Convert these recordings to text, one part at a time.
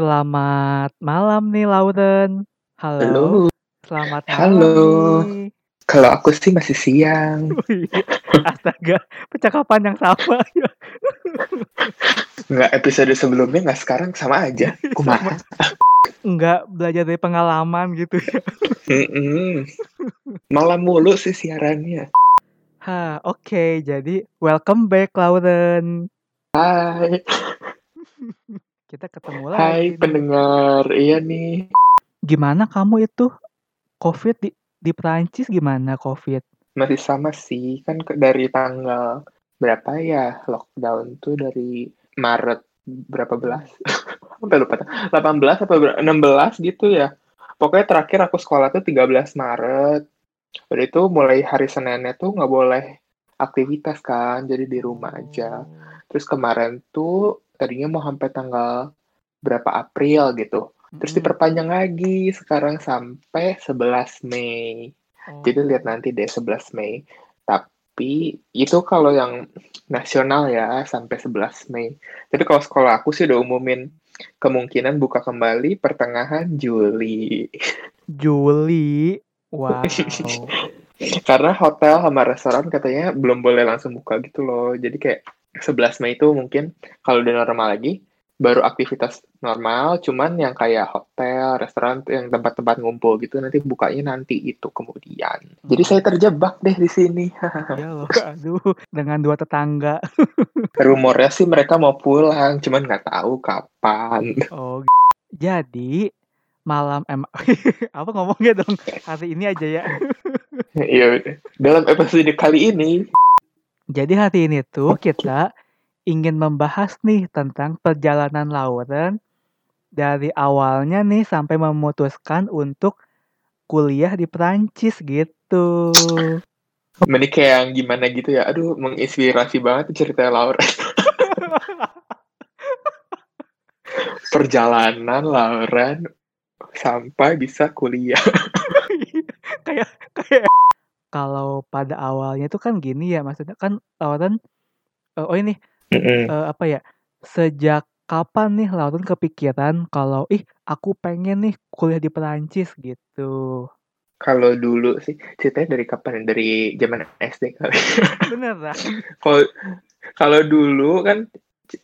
Selamat malam nih Lauren. Halo. Halo. Selamat malam Halo. nih. Kalau aku sih masih siang. Oh iya. Astaga, percakapan yang sama ya. Nggak episode sebelumnya nggak sekarang sama aja. Kumaha? Enggak belajar dari pengalaman gitu ya. Mm-mm. Malam mulu sih siarannya. Ha, oke. Jadi welcome back Lauren. Hai, Kita ketemu hai lagi nih. pendengar. Iya nih. Gimana kamu itu? Covid di di Perancis gimana Covid? Masih sama sih. Kan dari tanggal berapa ya lockdown tuh dari Maret berapa belas? Sampai lupa. 18 atau ber- 16 gitu ya. Pokoknya terakhir aku sekolah tuh 13 Maret. Udah itu mulai hari Seninnya tuh nggak boleh aktivitas kan, jadi di rumah aja. Terus kemarin tuh tadinya mau sampai tanggal berapa April gitu. Terus diperpanjang lagi sekarang sampai 11 Mei. Oh. Jadi lihat nanti deh 11 Mei. Tapi itu kalau yang nasional ya sampai 11 Mei. Tapi kalau sekolah aku sih udah umumin kemungkinan buka kembali pertengahan Juli. Juli. Wow. Karena hotel sama restoran katanya belum boleh langsung buka gitu loh. Jadi kayak 11 Mei itu mungkin kalau udah normal lagi baru aktivitas normal, cuman yang kayak hotel, restoran yang tempat-tempat ngumpul gitu nanti bukanya nanti itu kemudian. Jadi saya terjebak deh di sini. Ya loh, aduh, dengan dua tetangga. Rumornya sih mereka mau pulang, cuman nggak tahu kapan. Oh, jadi malam em apa ngomongnya dong hari ini aja ya. Iya, dalam episode kali ini Jadi hari ini tuh kita ingin membahas nih tentang perjalanan Lauren dari awalnya nih sampai memutuskan untuk kuliah di Prancis gitu. menikah yang gimana gitu ya. Aduh, menginspirasi banget cerita Laura. Perjalanan Lauren sampai bisa kuliah. kayak kayak kalau pada awalnya tuh kan gini ya maksudnya kan Lauren eh, oh ini eh, apa ya sejak kapan nih Lauren kepikiran kalau ih aku pengen nih kuliah di Perancis gitu Kalau dulu sih ceritanya dari kapan? ya? Dari zaman SD kali. beneran Kalau kalau dulu kan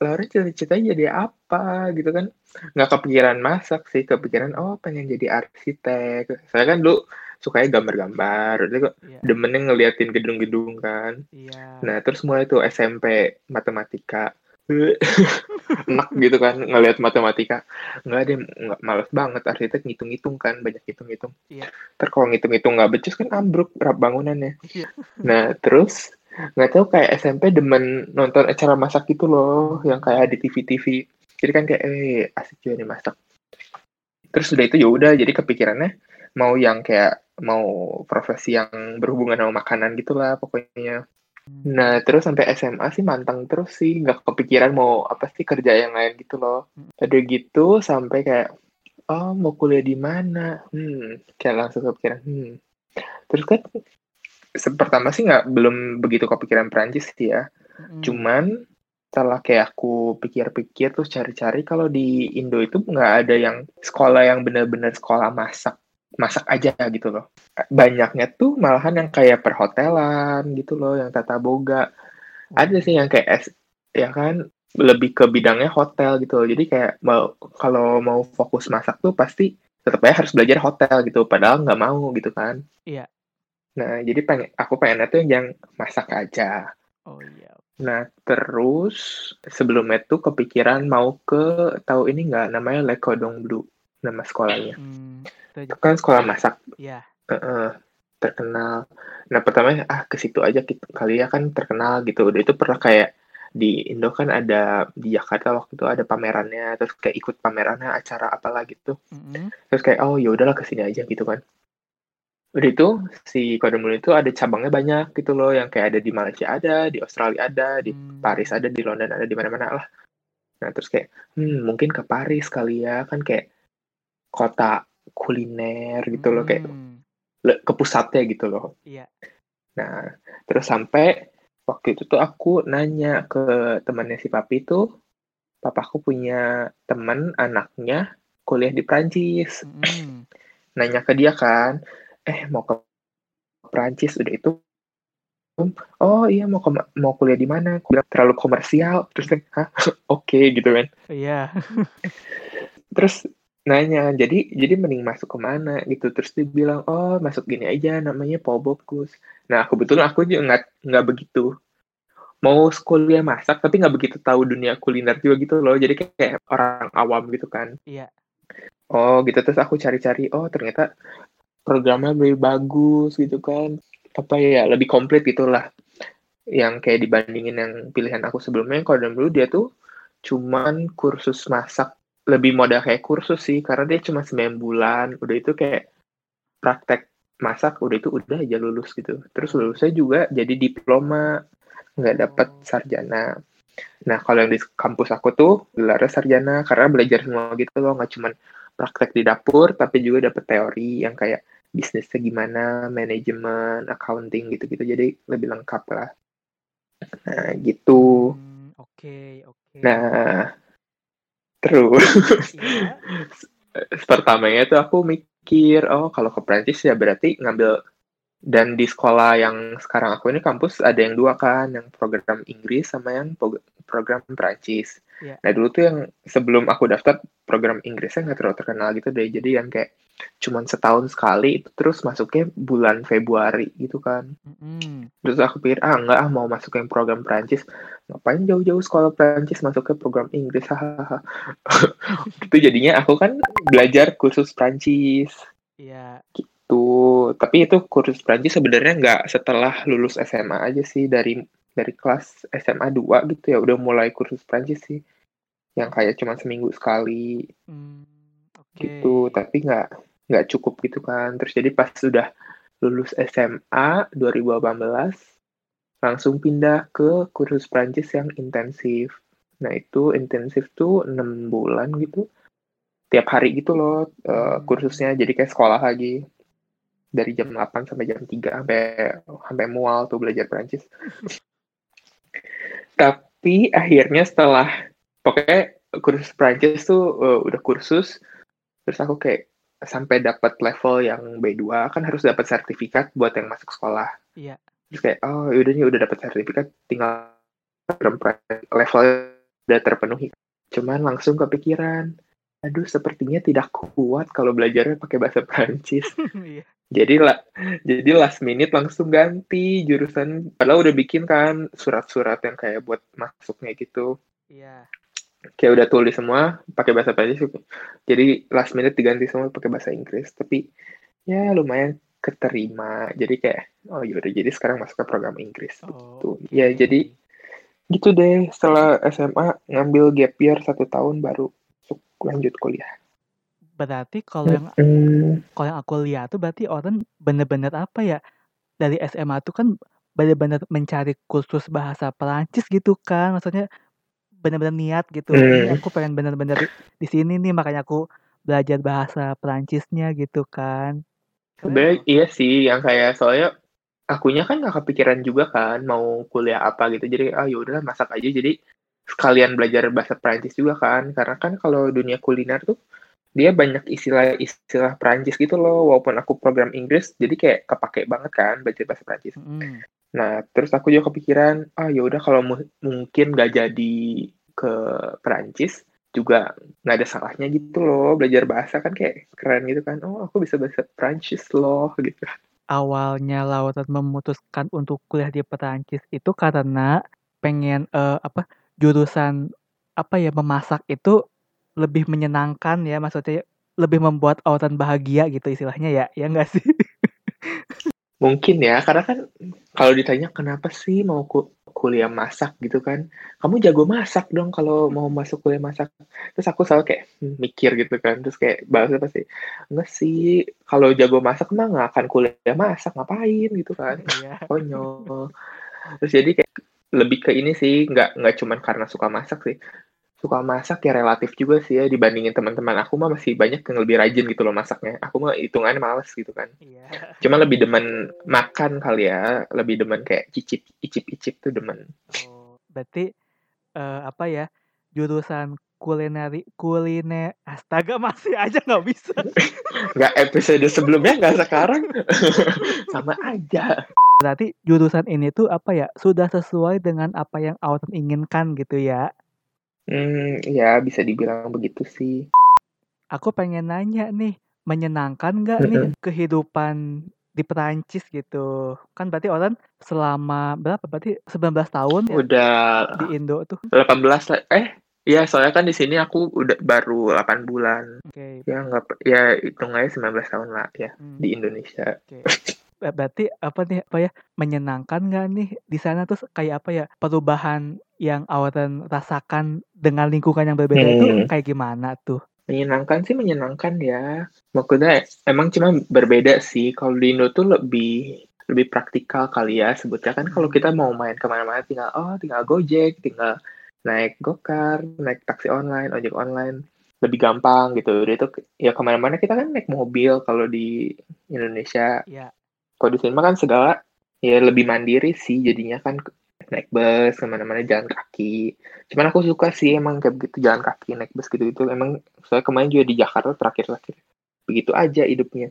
Laura cita-citanya jadi apa gitu kan? Nggak kepikiran masak sih, kepikiran oh pengen jadi arsitek. Saya kan dulu sukanya gambar-gambar, jadi kok iya demennya ngeliatin gedung-gedung kan. iya Nah, terus mulai tuh SMP matematika. Enak gitu kan ngelihat matematika. Enggak deh, nggak males banget arsitek ngitung-ngitung kan, banyak hitung-hitung. Iya. Ntar kalau ngitung-ngitung nggak becus kan ambruk rap bangunannya. Iya. Nah, terus nggak tahu kayak SMP demen nonton acara masak gitu loh, yang kayak di TV-TV. Jadi kan kayak eh asik juga nih masak. Terus udah itu ya udah jadi kepikirannya mau yang kayak mau profesi yang berhubungan sama makanan gitulah pokoknya. Nah, terus sampai SMA sih mantang terus sih, nggak kepikiran mau apa sih kerja yang lain gitu loh. Ada gitu sampai kayak, oh mau kuliah di mana? Hmm, kayak langsung kepikiran. Hmm. Terus kan pertama sih nggak belum begitu kepikiran Prancis sih ya. Mm-mm. Cuman setelah kayak aku pikir-pikir terus cari-cari kalau di Indo itu nggak ada yang sekolah yang benar-benar sekolah masak masak aja gitu loh. Banyaknya tuh malahan yang kayak perhotelan gitu loh, yang tata boga. Ada sih yang kayak S, ya kan lebih ke bidangnya hotel gitu loh. Jadi kayak mau kalau mau fokus masak tuh pasti tetap aja harus belajar hotel gitu. Padahal nggak mau gitu kan. Iya. Nah jadi pengen aku pengennya tuh yang masak aja. oh iya Nah, terus sebelumnya tuh kepikiran mau ke tahu ini nggak namanya Le Cordon Bleu nama sekolahnya. Hmm, itu kan sekolah masak ya eh, terkenal. Nah, pertama ah ke situ aja gitu kali ya kan terkenal gitu. Udah itu pernah kayak di Indo kan ada di Jakarta waktu itu ada pamerannya, terus kayak ikut pamerannya acara apalah gitu. Mm-mm. Terus kayak oh ya udahlah ke sini aja gitu kan. Udah itu si Bleu itu ada cabangnya banyak gitu loh, yang kayak ada di Malaysia ada, di Australia ada, di Hmm. Paris ada, di London ada, di mana-mana lah. Nah, terus kayak, hmm, mungkin ke Paris kali ya, kan kayak kota kuliner gitu loh, kayak Hmm, le- ke pusatnya gitu loh. iya. Nah, terus sampai waktu itu tuh aku nanya ke temannya si papi tuh, papaku punya temen anaknya kuliah di Prancis. Mm. Nanya ke dia kan, eh mau ke Prancis udah itu oh iya mau ke, mau kuliah di mana? Kuliah terlalu komersial. Terus kan hah? Oke okay, gitu kan. Iya. Terus nanya jadi jadi mending masuk ke mana gitu. Terus dia bilang oh masuk gini aja namanya Pobopkus nah kebetulan aku juga nggak nggak begitu. Mau kuliah masak tapi nggak begitu tahu dunia kuliner juga gitu loh. Jadi kayak orang awam gitu kan. Iya. Oh gitu. Terus aku cari-cari oh ternyata programnya lebih bagus gitu kan. Apa ya lebih komplit gitulah. Yang kayak dibandingin yang pilihan aku sebelumnya. Kalau dulu dia tuh cuman kursus masak lebih modal kayak kursus sih karena dia cuma 9 bulan udah itu kayak praktek masak udah itu udah aja lulus gitu terus lulusnya juga jadi diploma nggak dapat sarjana nah kalau yang di kampus aku tuh gelarnya sarjana karena belajar semua gitu loh nggak cuman praktek di dapur tapi juga dapat teori yang kayak bisnisnya gimana, manajemen, accounting gitu-gitu. Jadi lebih lengkap lah. Nah, gitu. Hmm, oke, okay, oke. Okay. Nah, terus ya. pertamanya tuh aku mikir, oh kalau ke Prancis ya berarti ngambil dan di sekolah yang sekarang aku ini kampus ada yang dua kan, yang program Inggris sama yang program Prancis. Yeah. Nah dulu tuh yang sebelum aku daftar program Inggrisnya nggak terlalu terkenal gitu deh, jadi yang kayak cuman setahun sekali itu terus masuknya bulan Februari gitu kan. Mm. Terus aku pikir ah enggak ah mau masuk yang program Prancis ngapain jauh-jauh sekolah Prancis masuk ke program Inggris hahaha. itu jadinya aku kan belajar kursus Prancis. Iya. Yeah. Gitu. Tapi itu kursus Prancis sebenarnya nggak setelah lulus SMA aja sih dari dari kelas SMA 2 gitu ya udah mulai kursus Prancis sih. Yang kayak cuma seminggu sekali. Mm okay. gitu tapi nggak nggak cukup gitu kan. Terus jadi pas sudah lulus SMA 2018 langsung pindah ke kursus Prancis yang intensif. Nah itu intensif tuh enam bulan gitu. Tiap hari gitu loh uh, kursusnya. Jadi kayak sekolah lagi. Dari jam 8 sampai jam 3 sampai sampai mual tuh belajar Prancis. Tapi akhirnya setelah pokoknya kursus Prancis tuh uh, udah kursus. Terus aku kayak sampai dapat level yang B2 kan harus dapat sertifikat buat yang masuk sekolah. Iya. Terus kayak oh yaudah nih udah dapat sertifikat tinggal level udah terpenuhi. Cuman langsung kepikiran aduh sepertinya tidak kuat kalau belajarnya pakai bahasa Prancis iya. jadi lah jadi last minute langsung ganti jurusan. Padahal udah bikin kan surat-surat yang kayak buat masuknya gitu. Iya kayak udah tulis semua pakai bahasa Prancis jadi last minute diganti semua pakai bahasa Inggris tapi ya lumayan keterima. Jadi kayak oh yaudah jadi sekarang masuk ke program Inggris oh, gitu. okay. ya jadi gitu deh setelah SMA ngambil gap year satu tahun baru lanjut kuliah. Berarti kalau yang hmm. kalau yang aku lihat tuh berarti orang bener-bener apa ya dari SMA tuh kan bener-bener mencari kursus bahasa Perancis gitu kan. Maksudnya benar-benar niat gitu. Hmm. aku pengen benar-benar di, sini nih makanya aku belajar bahasa Perancisnya gitu kan. Sebenarnya iya sih yang kayak soalnya akunya kan gak kepikiran juga kan mau kuliah apa gitu. Jadi ah yaudah masak aja jadi sekalian belajar bahasa Perancis juga kan. Karena kan kalau dunia kuliner tuh dia banyak istilah-istilah Perancis gitu loh walaupun aku program Inggris jadi kayak kepake banget kan belajar bahasa Perancis. Mm. Nah, terus aku juga kepikiran, ah ya udah kalau mungkin gak jadi ke Perancis juga nggak ada salahnya gitu loh belajar bahasa kan kayak keren gitu kan. Oh aku bisa bahasa Perancis loh gitu. Awalnya Lautan memutuskan untuk kuliah di Perancis itu karena pengen uh, apa jurusan apa ya memasak itu lebih menyenangkan ya maksudnya lebih membuat Lautan bahagia gitu istilahnya ya ya enggak sih? Mungkin ya karena kan kalau ditanya kenapa sih mau ku kuliah masak gitu kan. Kamu jago masak dong kalau mau masuk kuliah masak. Terus aku selalu kayak hmm, mikir gitu kan. Terus kayak bahasa pasti enggak sih kalau jago masak mah nggak akan kuliah masak ngapain? Gitu kan. Iya. konyol. Terus jadi kayak lebih ke ini sih nggak nggak cuman karena suka masak sih suka masak ya relatif juga sih ya dibandingin teman-teman aku mah masih banyak yang lebih rajin gitu loh masaknya. Aku mah hitungannya males gitu kan. Iya. Cuma lebih demen makan kali ya, lebih demen kayak cicip icip icip tuh demen. Oh, berarti uh, apa ya? jurusan kulineri kuliner astaga masih aja nggak bisa nggak episode sebelumnya nggak sekarang sama aja berarti jurusan ini tuh apa ya sudah sesuai dengan apa yang Autumn inginkan gitu ya hmm ya bisa dibilang begitu sih aku pengen nanya nih menyenangkan nggak nih kehidupan di Perancis gitu kan berarti orang selama berapa berarti 19 tahun ya udah di Indo tuh 18 lah eh Iya, soalnya kan di sini aku udah baru 8 bulan. Oke. Ya nggak ya hitung aja 19 tahun lah ya Hmm. di Indonesia. Oke. Ber- Berarti apa nih apa ya menyenangkan nggak nih di sana tuh kayak apa ya perubahan yang Autumn rasakan dengan lingkungan yang berbeda itu Hmm. kayak gimana tuh? Menyenangkan sih menyenangkan ya. Maksudnya emang cuma berbeda sih. Kalau di Indo tuh lebih lebih praktikal kali ya sebutnya kan kalau kita mau main ke mana-mana tinggal oh tinggal gojek tinggal naik gokar naik taksi online ojek online lebih gampang gitu Udah itu ya ke mana-mana kita kan naik mobil kalau di Indonesia Ya. kalau di sini mah kan segala ya lebih mandiri sih jadinya kan naik bus ke mana-mana jalan kaki. Cuman aku suka sih emang kayak begitu jalan kaki naik bus gitu gitu emang saya kemarin juga di Jakarta terakhir-terakhir. Begitu aja hidupnya.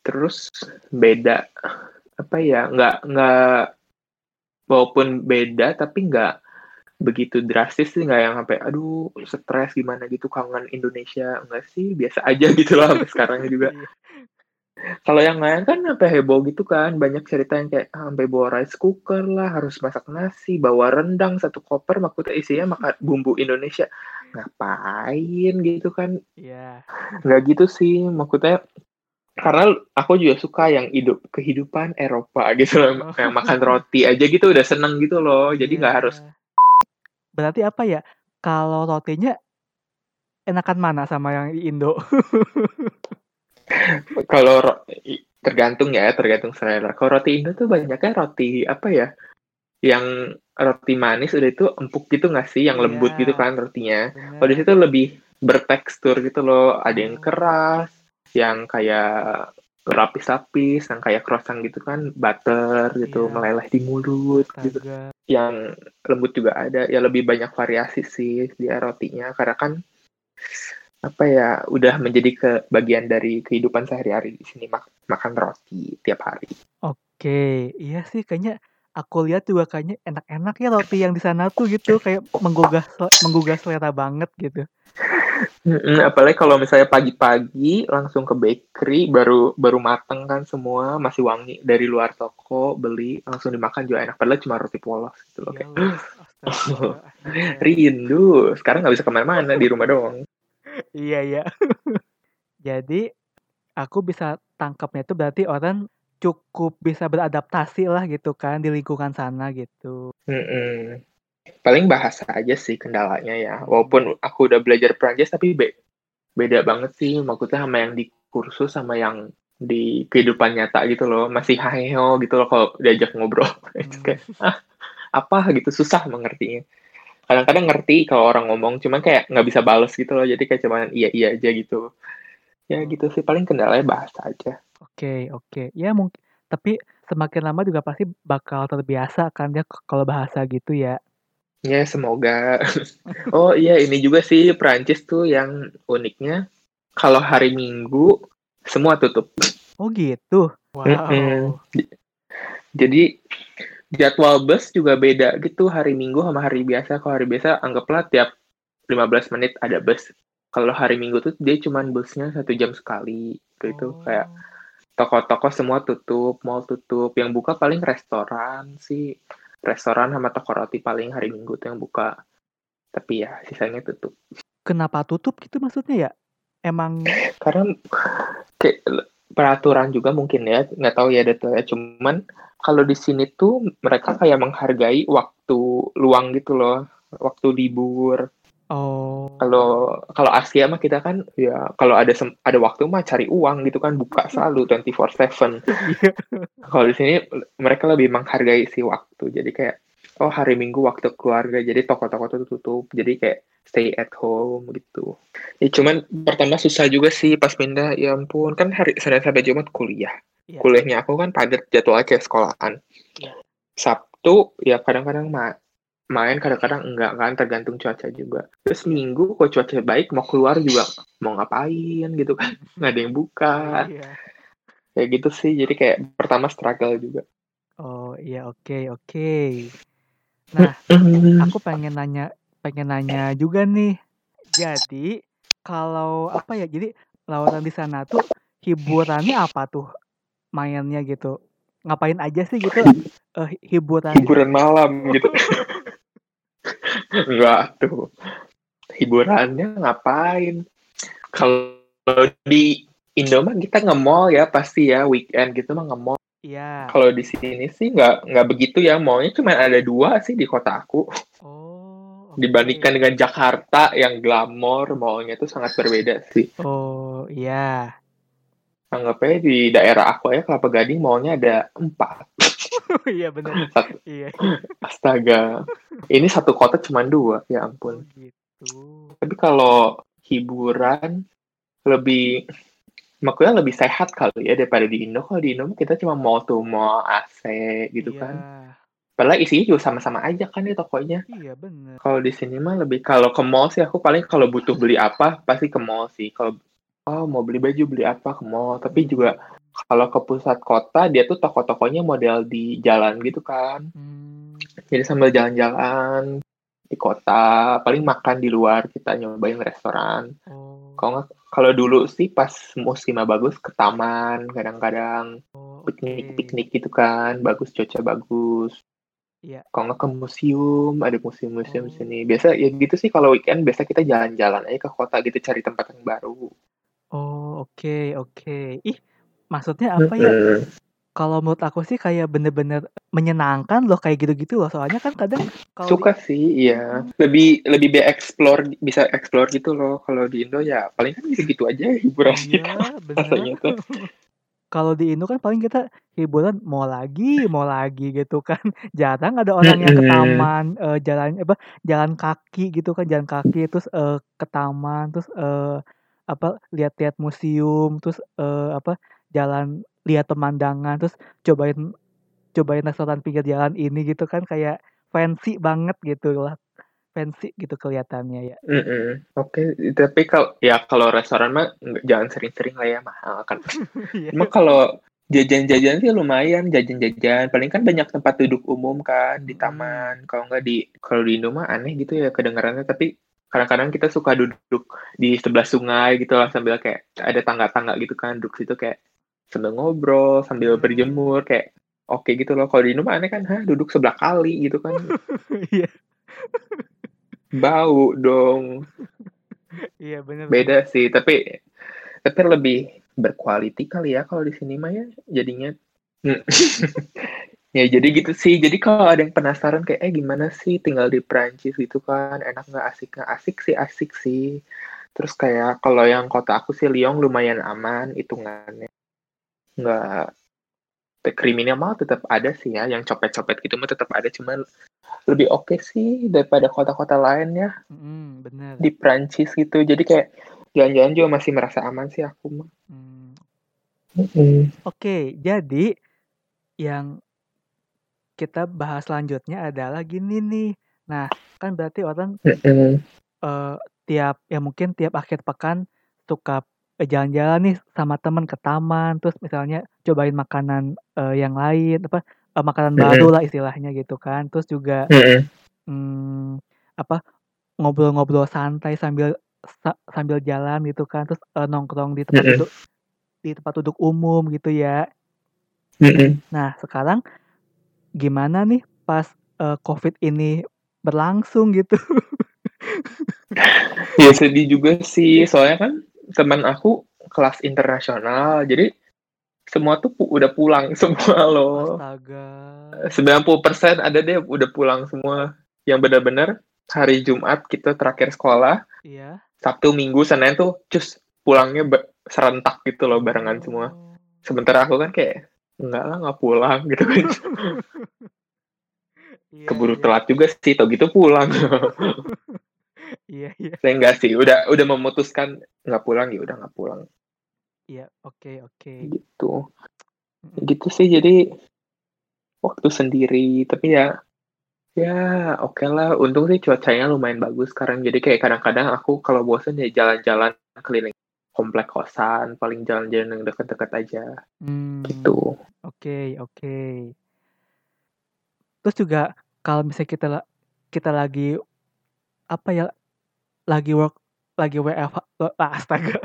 Terus beda apa ya nggak nggak walaupun beda tapi nggak begitu drastis sih. Nggak yang sampai aduh stres gimana gitu kangen Indonesia. Enggak sih biasa aja gitu sampai sekarang juga. kalau yang lain kan sampai heboh gitu kan, banyak cerita yang kayak ah, sampai bawa rice cooker lah, harus masak nasi, bawa rendang satu koper, maksudnya isinya makan bumbu Indonesia. Ngapain gitu kan? Iya. Nggak gitu sih, maksudnya karena aku juga suka yang hidup kehidupan Eropa gitu loh, Oh. yang makan roti aja gitu udah seneng gitu loh, jadi nggak Iya. harus Berarti apa ya? Kalau rotinya enakan mana sama yang di Indo? kalau ro- tergantung ya, tergantung selera. Kalau roti Indo tuh banyaknya roti apa ya? Yang roti manis udah itu empuk gitu nggak sih? Yang lembut Iya. gitu kan rotinya. Bener. Kalau di situ lebih bertekstur gitu loh. Ada yang Oh. keras, yang kayak lapis-lapis, yang kayak croissant gitu kan, butter gitu, Iya. meleleh di mulut gitu. Astaga. Yang lembut juga ada. Ya lebih banyak variasi sih dia rotinya karena kan apa ya udah menjadi ke bagian dari kehidupan sehari-hari di sini mak- makan roti tiap hari. Oke, iya sih kayaknya aku lihat juga kayaknya enak-enak ya roti yang di sana tuh gitu kayak menggugah menggugah selera banget gitu. Apalagi kalau misalnya pagi-pagi langsung ke bakery baru baru mateng kan semua masih wangi dari luar toko beli langsung dimakan juga enak padahal cuma roti polos gitu loh Ya kayak rindu sekarang nggak bisa ke mana-mana di rumah doang Iya ya. Jadi aku bisa tangkapnya itu berarti orang cukup bisa beradaptasi lah gitu kan di lingkungan sana gitu. Mm-mm. paling bahasa aja sih kendalanya ya walaupun aku udah belajar Prancis tapi be- beda banget sih maksudnya sama yang di kursus sama yang di kehidupan nyata gitu loh masih hayo gitu loh kalau diajak ngobrol Hmm. kayak ah apa gitu susah mengertinya kadang-kadang ngerti kalau orang ngomong cuman kayak nggak bisa bales gitu loh jadi kayak cuman iya iya aja gitu ya gitu sih paling kendalanya bahasa aja Oke, oke. Ya mungkin tapi semakin lama juga pasti bakal terbiasa kan ya kalau bahasa gitu ya. ya semoga oh iya ini juga sih Prancis tuh yang uniknya kalau hari Minggu semua tutup Oh gitu. Wow. Mm-mm. jadi jadwal bus juga beda gitu hari Minggu sama hari biasa kalau hari biasa anggaplah tiap 15 menit ada bus kalau hari Minggu tuh dia cuman busnya satu jam sekali gitu Oh. kayak toko-toko semua tutup, mall tutup. Yang buka paling restoran sih. Restoran sama toko roti paling hari Minggu tuh yang buka. Tapi ya sisanya tutup. Kenapa tutup gitu maksudnya ya? Emang Karena kayak peraturan juga mungkin ya, nggak tahu ya detailnya. Cuman kalau di sini tuh mereka kayak menghargai waktu luang gitu loh, waktu libur. oh Kalau kalau Asia mah kita kan ya kalau ada sem- ada waktu mah cari uang gitu kan buka selalu 24/7. iya. Kalau di sini mereka lebih menghargai si waktu. Jadi kayak oh hari Minggu waktu keluarga. Jadi toko-toko tuh tutup. Jadi kayak stay at home gitu. Ya cuman pertama susah juga sih pas pindah. Ya ampun kan hari Senin sampai Jumat kuliah. Iya. Kuliahnya aku kan padat jadwalnya kayak sekolahan. Iya. Sabtu ya kadang-kadang mah main kadang-kadang enggak kan tergantung cuaca juga terus minggu kok cuaca baik mau keluar juga mau ngapain gitu kan nggak ada yang buka Iya. kayak gitu sih jadi kayak pertama struggle juga Oh iya oke oke. Nah aku pengen nanya pengen nanya juga nih. Jadi kalau apa ya? Jadi lautan di sana tuh hiburannya apa tuh mainnya gitu? Ngapain aja sih gitu? Eh, hiburan. hiburan malam gitu enggak tuh hiburannya ngapain kalau di Indo mah kita nge-mall ya pasti ya weekend gitu mah nge-mall Iya. kalau di sini sih nggak nggak begitu ya mallnya cuma ada dua sih di kota aku Oh. oke. dibandingkan dengan Jakarta yang glamor mallnya itu sangat berbeda sih Oh iya. anggap aja di daerah aku ya Kelapa Gading mallnya ada empat iya benar. Iya. astaga ini satu kota cuma dua ya Oh ampun gitu. tapi kalau hiburan lebih makanya lebih sehat kali ya daripada di Indo. Kalau di Indo kita cuma mall tuh mall AC gitu Iya. kan. Padahal isinya juga sama-sama aja kan ya tokonya. Iya benar. kalau di sini mah lebih kalau ke mall sih aku paling kalau butuh beli apa pasti ke mall sih. Kalau oh mau beli baju beli apa ke mall. Tapi juga kalau ke pusat kota dia tuh toko-tokonya model di jalan gitu kan. Hmm. jadi sambil jalan-jalan di kota paling makan di luar kita nyobain restoran Oh. kalau nggak kalau dulu sih pas musimnya bagus ke taman kadang-kadang Oh, piknik oke. piknik gitu kan bagus cuaca bagus Iya. kalau nggak ke museum ada museum-museum Oh. sini biasa ya gitu sih kalau weekend biasa kita jalan-jalan aja ke kota gitu cari tempat yang baru Oh, oke oke. Ih, maksudnya apa ya? Kalau menurut aku sih kayak bener-bener menyenangkan loh kayak gitu-gitu loh. Soalnya kan kadang kalau di suka sih iya. Lebih lebih be explore bisa explore gitu loh. Kalau di Indo ya paling kan gitu gitu aja hiburannya Iya, rasanya tuh. Kalau di Indo kan paling kita hiburan mau lagi, mau lagi gitu kan. Jarang ada orang yang ke taman eh, jalan apa jalan kaki gitu kan, jalan kaki terus eh, ke taman terus eh, apa lihat-lihat museum terus eh, apa jalan lihat pemandangan terus cobain cobain restoran pinggir jalan ini gitu kan kayak fancy banget gitu lah. Fancy gitu kelihatannya ya. Mm-mm. Oke, tapi kalau ya kalau restoran mah jangan sering-sering lah ya mahal kan. Iya. Cuma kalau jajan-jajan sih lumayan, jajan-jajan. Paling kan banyak tempat duduk umum kan di Mm-mm. taman. Kalau nggak di kalau di Indo mah aneh gitu ya kedengarannya. Tapi kadang-kadang kita suka duduk di sebelah sungai gitu lah sambil kayak ada tangga-tangga gitu kan duduk situ kayak sambil ngobrol sambil berjemur kayak oke gitu loh. Kalau di Indo mah aneh kan, hah duduk sebelah kali gitu kan Iya. bau dong. Iya bener. Beda sih, tapi tapi lebih berkualiti kali ya kalau di sini mah ya jadinya. Hmm. ya jadi gitu sih. Jadi kalau ada yang penasaran kayak eh gimana sih tinggal di Prancis gitu kan, enak nggak asik nggak asik sih asik sih. Terus kayak kalau yang kota aku sih Lyon lumayan aman hitungannya. Nggak kriminal mah tetap ada sih ya, yang copet-copet gitu mah tetap ada, cuman lebih oke sih daripada kota-kota lain ya Mm, bener. di Prancis gitu. Jadi kayak jalan-jalan juga masih merasa aman sih aku mah. Hmm. Mm-mm. Oke, jadi yang kita bahas selanjutnya adalah gini nih. Nah, kan berarti orang Mm-mm. eh, tiap ya mungkin tiap akhir pekan suka jalan-jalan nih sama teman ke taman, terus misalnya cobain makanan eh, yang lain, apa eh, makanan baru Mm-mm. lah istilahnya gitu kan. Terus juga Mm-mm. hmm, apa ngobrol-ngobrol santai sambil sa- sambil jalan gitu kan, terus eh, nongkrong di tempat Mm-mm. duduk di tempat duduk umum gitu ya. Mm-mm. Nah, sekarang gimana nih pas eh, COVID ini berlangsung gitu? Ya sedih juga sih, soalnya kan teman aku kelas internasional, jadi semua tuh pu- udah pulang semua loh. Astaga. 90% ada deh udah pulang semua. Yang benar-benar hari Jumat kita terakhir sekolah, Iya. Sabtu, Minggu, Senin tuh cus pulangnya serentak gitu loh barengan semua. Oh. Sementara aku kan kayak enggak lah nggak pulang gitu kan. Iya, Keburu iya. telat juga sih, tau gitu pulang. Iya, iya. Saya enggak sih, udah udah memutuskan nggak pulang ya udah nggak pulang Iya, oke, oke. Ya, oke lah. Untung sih cuacanya lumayan bagus sekarang. Jadi kayak kadang-kadang aku kalau bosen ya jalan-jalan keliling komplek kosan, paling jalan-jalan yang deket-deket aja. Hmm, Gitu. Oke, oke. Terus juga kalau misalnya kita kita lagi apa ya lagi work lagi WFH ah, astaga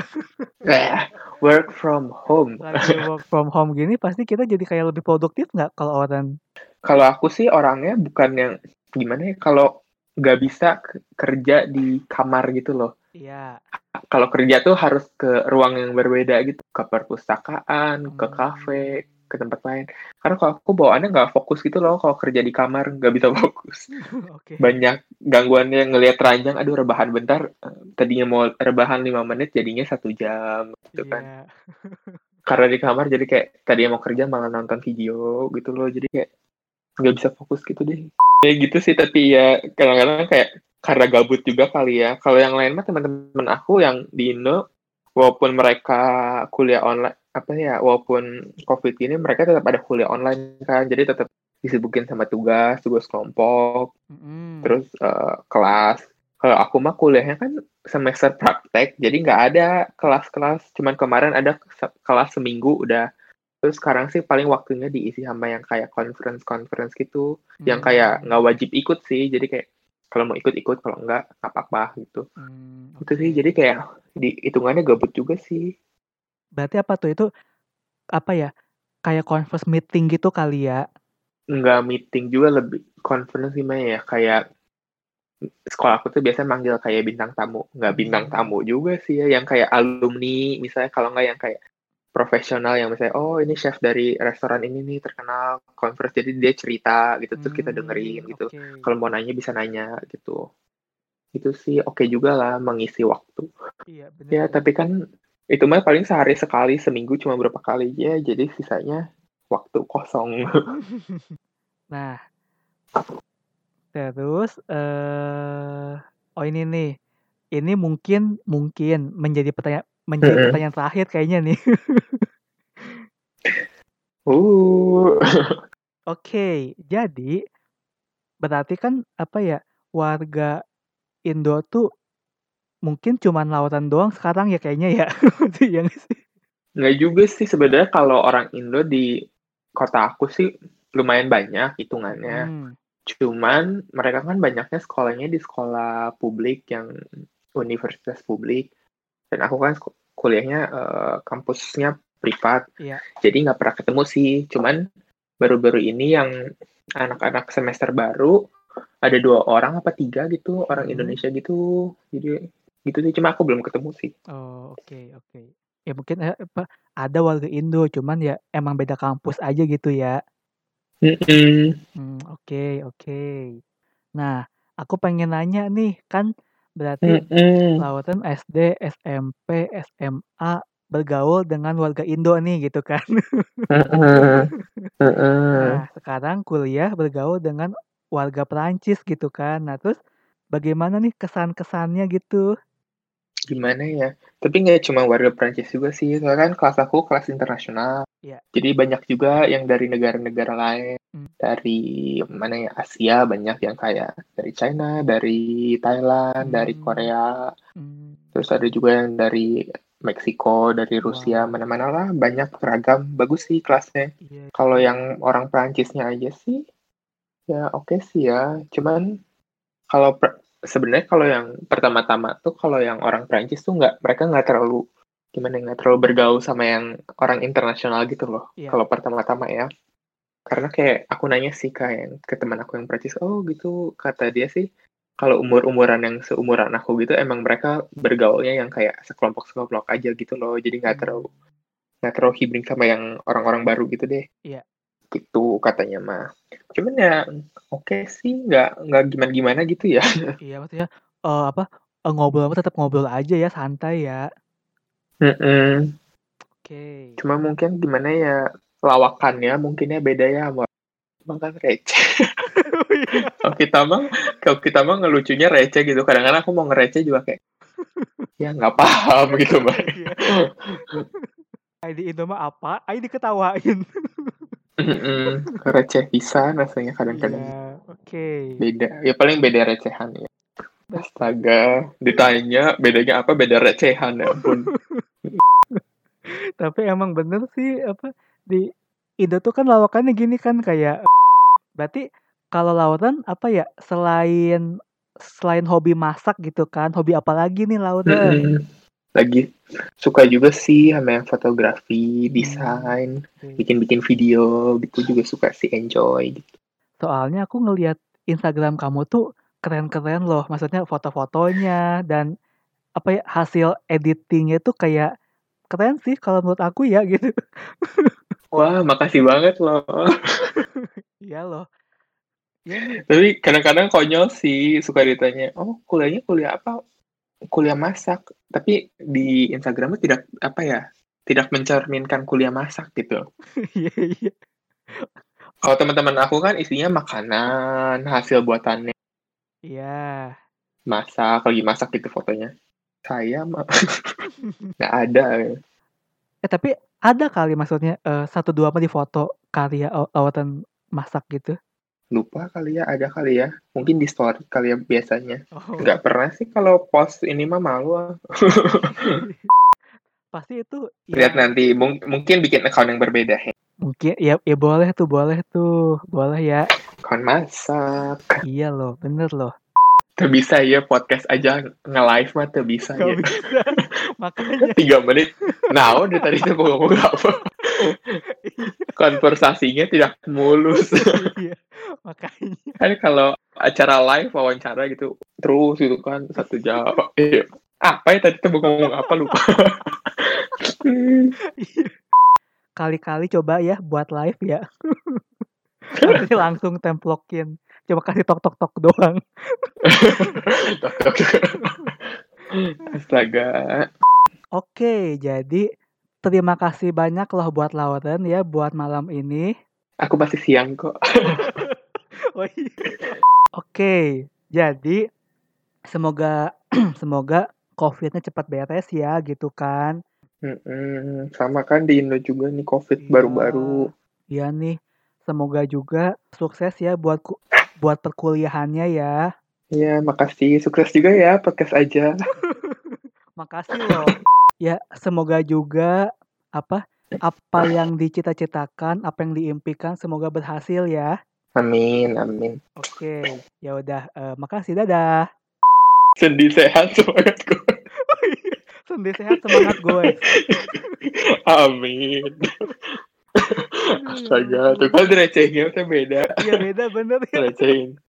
Eh, work from home. lagi work from home gini pasti kita jadi kayak lebih produktif nggak kalau orang Kalau aku sih orangnya bukan yang gimana ya, kalau nggak bisa kerja di kamar gitu loh. iya Kalau kerja tuh harus ke ruang yang berbeda gitu, ke perpustakaan, ke Hmm. kafe, ke tempat lain. Karena kalau aku bawaannya nggak fokus gitu loh, kalau kerja di kamar nggak bisa fokus. oke Banyak gangguannya ngelihat ranjang, aduh rebahan bentar, tadinya mau rebahan lima menit jadinya satu jam gitu kan. iya Karena di kamar jadi kayak tadinya mau kerja malah nonton video gitu loh, jadi kayak nggak bisa fokus gitu deh. Ya gitu sih, tapi ya kadang-kadang kayak karena gabut juga kali ya. Kalau yang lain mah teman-teman aku yang di Indo, walaupun mereka kuliah online, apa ya, walaupun COVID ini mereka tetap ada kuliah online kan, jadi tetap disibukin sama tugas, tugas kelompok, Mm-mm. terus eh, kelas. Kalau aku mah kuliahnya kan semester praktek, jadi nggak ada kelas-kelas. Cuman kemarin ada se- kelas seminggu udah. Terus sekarang sih paling waktunya diisi sama yang kayak conference-conference gitu, yang kayak nggak wajib ikut sih. Jadi kayak kalau mau ikut ikut, kalau nggak nggak apa-apa gitu. Hmm, Itu sih. Jadi kayak di hitungannya gabut juga sih. Berarti apa tuh? Itu apa ya kayak conference meeting gitu kali ya? Nggak meeting juga lebih conference gimana ya. Kayak sekolah aku tuh biasanya manggil kayak bintang tamu. Nggak bintang Hmm. tamu juga sih ya yang kayak alumni misalnya kalau nggak yang kayak profesional yang misalnya oh ini chef dari restoran ini nih terkenal conference. Jadi dia cerita gitu terus kita dengerin Hmm, gitu. oke. Kalau mau nanya bisa nanya gitu. Itu sih oke juga lah mengisi waktu. Iya bener ya tapi kan itu mah paling sehari sekali seminggu cuma berapa kali. Ya jadi sisanya waktu kosong. Nah terus eh oh ini nih. Ini mungkin mungkin menjadi pertanyaan menjadi pertanyaan terakhir kayaknya nih. Uh. Oke, jadi berarti kan apa ya warga Indo tuh mungkin cuman lautan doang sekarang ya kayaknya ya. Iya sih? Nggak juga sih sebenarnya kalau orang Indo di kota aku sih lumayan banyak hitungannya. Hmm, Cuman mereka kan banyaknya sekolahnya di sekolah publik yang universitas publik. Dan aku kan kuliahnya eh, kampusnya privat. iya. Jadi nggak pernah ketemu sih. Cuman baru-baru ini yang anak-anak semester baru ada dua orang apa tiga gitu orang Mhm. Indonesia gitu. Jadi gitu sih. Cuma aku belum ketemu sih. Oh, oke, oke. Ya mungkin eh, apa ada warga Indo, cuman ya emang beda kampus aja gitu ya. Mm-mm. Hmm, oke, oke. Nah, aku pengen nanya nih, kan berarti Mm-mm. Lautan SD, SMP, SMA bergaul dengan warga Indo nih gitu kan. Heeh. Heeh. Nah, sekarang kuliah bergaul dengan warga Perancis gitu kan. Nah, terus bagaimana nih kesan-kesannya gitu? Gimana ya? Tapi nggak cuma warga Prancis juga sih. Soalnya kan kelas aku kelas internasional. Iya. Jadi banyak juga yang dari negara-negara lain. Hmm. Dari mana ya? Asia banyak yang kayak dari China, dari Thailand, dari Hmm. Korea. Hmm, Terus ada juga yang dari Meksiko, dari Rusia, Wow. mana-mana lah. Banyak seragam. Bagus sih kelasnya. iya. Kalau yang orang Prancisnya aja sih, ya oke sih ya. Cuman kalau sebenarnya kalau yang pertama-tama tuh kalau yang orang Prancis tuh nggak mereka nggak terlalu gimana ya, nggak terlalu bergaul sama yang orang internasional gitu loh Iya. kalau pertama-tama ya karena kayak aku nanya sih kayak ke teman aku yang Prancis oh gitu kata dia sih kalau umur-umuran yang seumuran aku gitu emang mereka bergaulnya yang kayak sekelompok-sekelompok aja gitu loh jadi nggak Hmm. terlalu nggak terlalu hibring sama yang orang-orang baru gitu deh Iya. Gitu katanya mah cuman ya oke sih nggak nggak gimana gimana gitu ya Iya, maksudnya eh, apa eh, ngobrol apa tetap ngobrol aja ya, santai ya. Mm-mm. Oke. cuma mungkin gimana ya lawakannya mungkinnya beda ya sama Emang kan receh Oh, iya. kalau kita mah kalau kita mah ngelucunya receh gitu kadang-kadang aku mau ngereceh juga kayak ya nggak paham gitu Iya. ID Indo mah apa? ID diketawain. Mm-mm. receh bisa rasanya kadang-kadang Iya, oke. Oke. Beda. Ya paling beda recehan ya. Astaga, ditanya bedanya apa beda recehan ya ampun. Tapi emang bener sih apa di Indo tuh kan lawakannya gini kan kayak berarti kalau Lauren apa ya selain selain hobi masak gitu kan, hobi apa lagi nih? Mm-mm. Lagi suka juga sih sama yang fotografi, desain, Oke. bikin-bikin video gitu juga suka sih enjoy gitu. Soalnya aku ngelihat Instagram kamu tuh keren-keren loh, maksudnya foto-fotonya dan apa ya hasil editingnya tuh kayak keren sih kalau menurut aku ya gitu. Wah, makasih banget loh. Iya loh. Nih. Tapi kadang-kadang konyol sih suka ditanya, "Oh, kuliahnya kuliah apa?" Kuliah masak. Tapi di Instagramnya tidak apa ya, tidak mencerminkan kuliah masak gitu. Iya iya. Kalau teman-teman aku kan isinya makanan, hasil buatannya, Iya. masak, lagi masak gitu fotonya. Saya mah nggak ada. Eh tapi ada kali maksudnya eh, satu dua mah di foto karya law- lawatan masak gitu. Lupa kali ya, ada kali ya. Mungkin di story kali ya biasanya. Oh. Nggak pernah sih kalau post ini mah malu. Pasti itu Lihat ya nanti, mung- mungkin bikin account yang berbeda ya. mungkin ya ya boleh tuh boleh tuh boleh ya. Account masak. Iya loh bener loh. Tuh bisa ya podcast aja nge-live mah tuh bisa Gak ya. bisa makanya Tiga menit. Nah, udah tadi tuh ngomong apa. Konversasinya tidak mulus. iya makanya kan kalau acara live wawancara gitu terus gitu kan satu jam. Iya. Apa ya tadi tuh ngomong apa lupa. Kali-kali coba ya buat live ya. Nanti langsung templokin. Coba kasih tok tok tok doang. Astaga. Oke, jadi terima kasih banyak loh buat Lauren ya buat malam ini. Aku masih siang kok. Oh iya. Oke, jadi semoga semoga COVID-nya cepat beres ya gitu kan. Mm-mm. Sama kan di Indo juga nih COVID Iya. baru-baru. Iya nih, semoga juga sukses ya buat ku- buat perkuliahannya ya. Ya, makasih. Sukses juga ya podcast aja. Makasih loh. Ya, semoga juga apa apa yang dicita-citakan, apa yang diimpikan semoga berhasil ya. Amin, amin. Oke, ya udah eh, makasih dadah. Sendi sehat semangat gue. Sendi sehat semangat gue. Amin. Astaga, tuh kan recehnya tuh beda. Iya beda bener ya. Recehin.